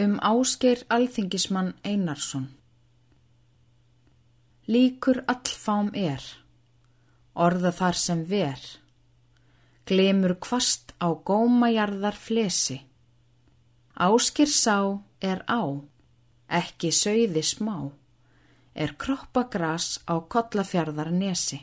Um áskeir alþingismann Einarsson Líkur allfám er, orða þar sem ver, glemur kvast á gómajarðar flesi. Áskir sá er á, ekki söiði smá, er kroppagras á kollafjörðar nesi.